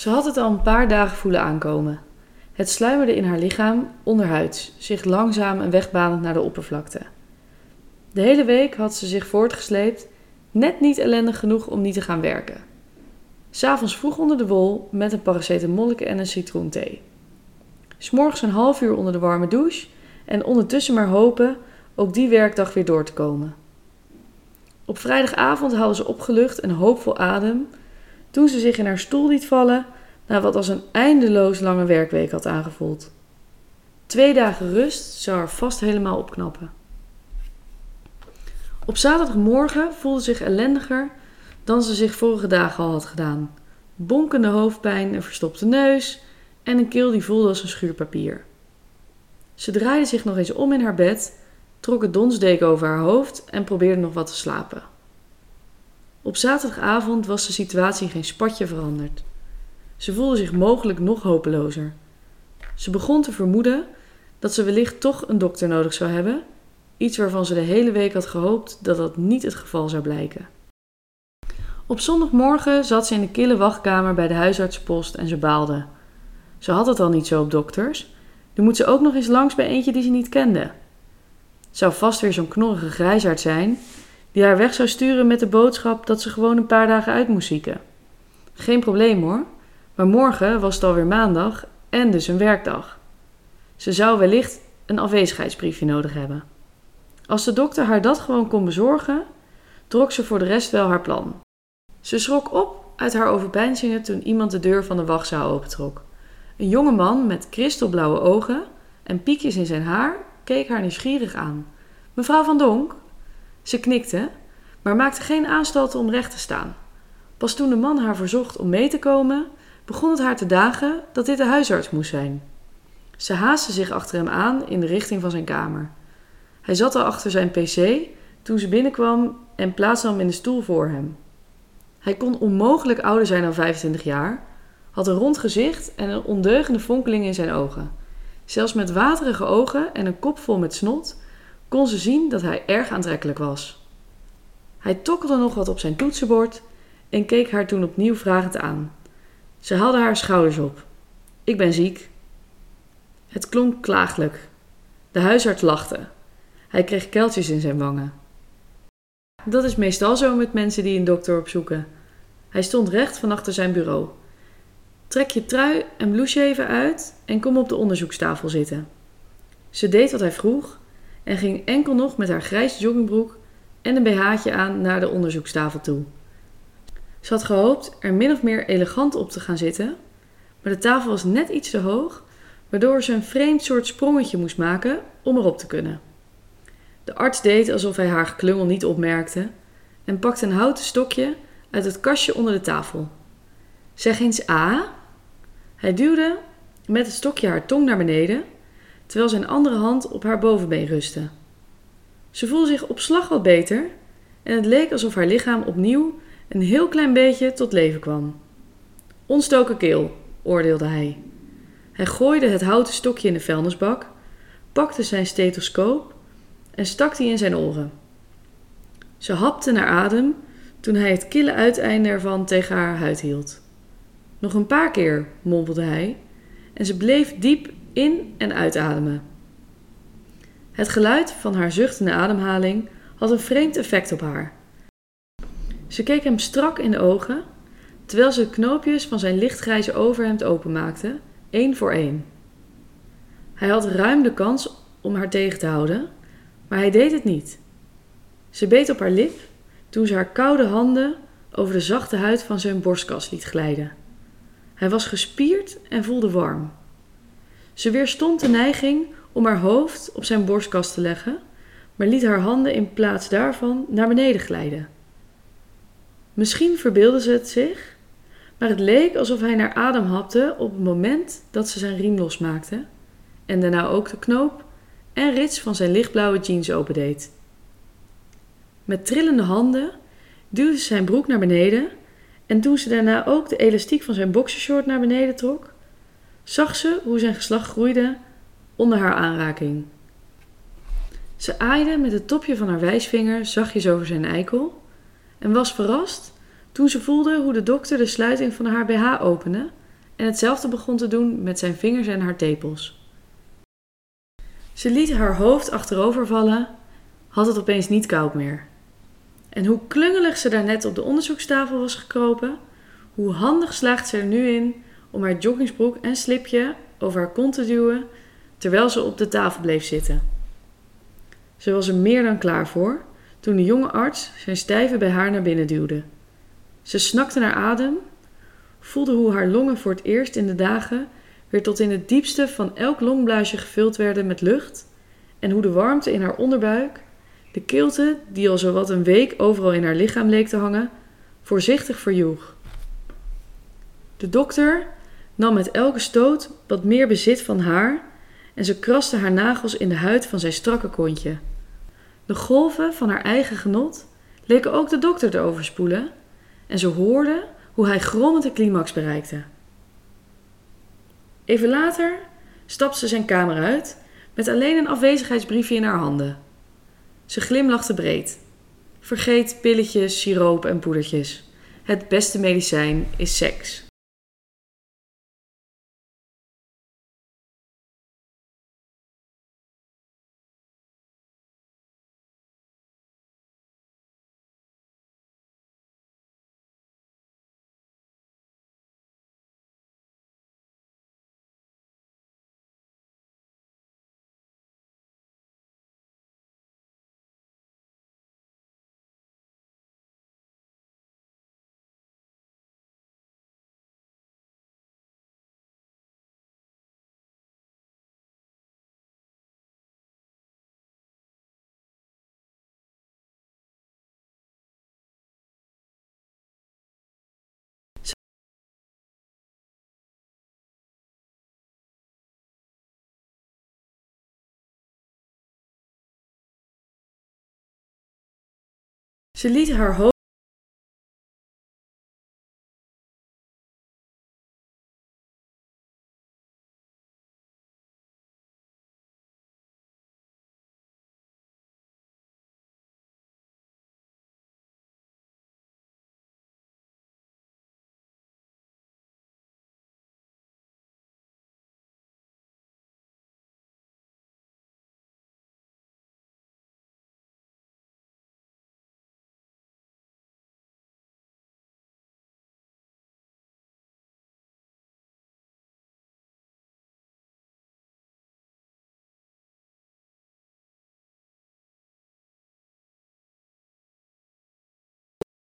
Ze had het al een paar dagen voelen aankomen. Het sluimerde in haar lichaam, onderhuids, zich langzaam en wegbanend naar de oppervlakte. De hele week had ze zich voortgesleept, net niet ellendig genoeg om niet te gaan werken. S'avonds vroeg onder de wol met een paracetamolletje en een citroenthee. S'morgens een half uur onder de warme douche en ondertussen maar hopen ook die werkdag weer door te komen. Op vrijdagavond haalde ze opgelucht en hoopvol adem toen ze zich in haar stoel liet vallen na wat als een eindeloos lange werkweek had aangevoeld. Twee dagen rust zou haar vast helemaal opknappen. Op zaterdagmorgen voelde ze zich ellendiger dan ze zich vorige dagen al had gedaan. Bonkende hoofdpijn, een verstopte neus en een keel die voelde als een schuurpapier. Ze draaide zich nog eens om in haar bed, trok het donsdeken over haar hoofd en probeerde nog wat te slapen. Op zaterdagavond was de situatie geen spatje veranderd. Ze voelde zich mogelijk nog hopelozer. Ze begon te vermoeden dat ze wellicht toch een dokter nodig zou hebben, iets waarvan ze de hele week had gehoopt dat dat niet het geval zou blijken. Op zondagmorgen zat ze in de kille wachtkamer bij de huisartspost en ze baalde. Ze had het al niet zo op dokters. Nu moet ze ook nog eens langs bij eentje die ze niet kende. Het zou vast weer zo'n knorrige grijsaard zijn die haar weg zou sturen met de boodschap dat ze gewoon een paar dagen uit moest zieken. Geen probleem hoor, maar morgen was het alweer maandag en dus een werkdag. Ze zou wellicht een afwezigheidsbriefje nodig hebben. Als de dokter haar dat gewoon kon bezorgen, trok ze voor de rest wel haar plan. Ze schrok op uit haar overpeinzingen toen iemand de deur van de wachtzaal opentrok. Een jonge man met kristalblauwe ogen en piekjes in zijn haar keek haar nieuwsgierig aan. Mevrouw van Donk? Ze knikte, maar maakte geen aanstalten om recht te staan. Pas toen de man haar verzocht om mee te komen, begon het haar te dagen dat dit de huisarts moest zijn. Ze haastte zich achter hem aan in de richting van zijn kamer. Hij zat al achter zijn pc toen ze binnenkwam en plaatste hem in de stoel voor hem. Hij kon onmogelijk ouder zijn dan 25 jaar, had een rond gezicht en een ondeugende fonkeling in zijn ogen. Zelfs met waterige ogen en een kop vol met snot kon ze zien dat hij erg aantrekkelijk was. Hij tokkelde nog wat op zijn toetsenbord en keek haar toen opnieuw vragend aan. Ze haalde haar schouders op. Ik ben ziek. Het klonk klaaglijk. De huisarts lachte. Hij kreeg keltjes in zijn wangen. Dat is meestal zo met mensen die een dokter opzoeken. Hij stond recht van achter zijn bureau. Trek je trui en blouse even uit en kom op de onderzoekstafel zitten. Ze deed wat hij vroeg en ging enkel nog met haar grijze joggingbroek en een BH'tje aan naar de onderzoekstafel toe. Ze had gehoopt er min of meer elegant op te gaan zitten, maar de tafel was net iets te hoog, waardoor ze een vreemd soort sprongetje moest maken om erop te kunnen. De arts deed alsof hij haar geklungel niet opmerkte en pakte een houten stokje uit het kastje onder de tafel. Zeg eens A. Hij duwde met het stokje haar tong naar beneden, terwijl zijn andere hand op haar bovenbeen rustte. Ze voelde zich op slag wat beter en het leek alsof haar lichaam opnieuw een heel klein beetje tot leven kwam. Ontstoken keel, oordeelde hij. Hij gooide het houten stokje in de vuilnisbak, pakte zijn stethoscoop en stak die in zijn oren. Ze hapte naar adem toen hij het kille uiteinde ervan tegen haar huid hield. Nog een paar keer, mompelde hij, en ze bleef diep in- en uitademen. Het geluid van haar zuchtende ademhaling had een vreemd effect op haar. Ze keek hem strak in de ogen, terwijl ze de knoopjes van zijn lichtgrijze overhemd openmaakte, één voor één. Hij had ruim de kans om haar tegen te houden, maar hij deed het niet. Ze beet op haar lip toen ze haar koude handen over de zachte huid van zijn borstkas liet glijden. Hij was gespierd en voelde warm. Ze weerstond de neiging om haar hoofd op zijn borstkas te leggen, maar liet haar handen in plaats daarvan naar beneden glijden. Misschien verbeeldde ze het zich, maar het leek alsof hij naar adem hapte op het moment dat ze zijn riem losmaakte en daarna ook de knoop en rits van zijn lichtblauwe jeans opendeed. Met trillende handen duwde ze zijn broek naar beneden en toen ze daarna ook de elastiek van zijn boxershort naar beneden trok, zag ze hoe zijn geslacht groeide onder haar aanraking. Ze aaide met het topje van haar wijsvinger zachtjes over zijn eikel en was verrast toen ze voelde hoe de dokter de sluiting van haar BH opende en hetzelfde begon te doen met zijn vingers en haar tepels. Ze liet haar hoofd achterover vallen, had het opeens niet koud meer. En hoe klungelig ze daarnet op de onderzoekstafel was gekropen, hoe handig slaagt ze er nu in om haar joggingsbroek en slipje over haar kont te duwen terwijl ze op de tafel bleef zitten. Ze was er meer dan klaar voor toen de jonge arts zijn stijve bij haar naar binnen duwde. Ze snakte naar adem, voelde hoe haar longen voor het eerst in de dagen weer tot in het diepste van elk longblaasje gevuld werden met lucht en hoe de warmte in haar onderbuik, de kilte die al zowat een week overal in haar lichaam leek te hangen, voorzichtig verjoeg. De dokter nam met elke stoot wat meer bezit van haar en ze kraste haar nagels in de huid van zijn strakke kontje. De golven van haar eigen genot leken ook de dokter te overspoelen en ze hoorde hoe hij grommend de climax bereikte. Even later stapte ze zijn kamer uit met alleen een afwezigheidsbriefje in haar handen. Ze glimlachte breed. Vergeet pilletjes, siroop en poedertjes. Het beste medicijn is seks. Ze liet haar hoofd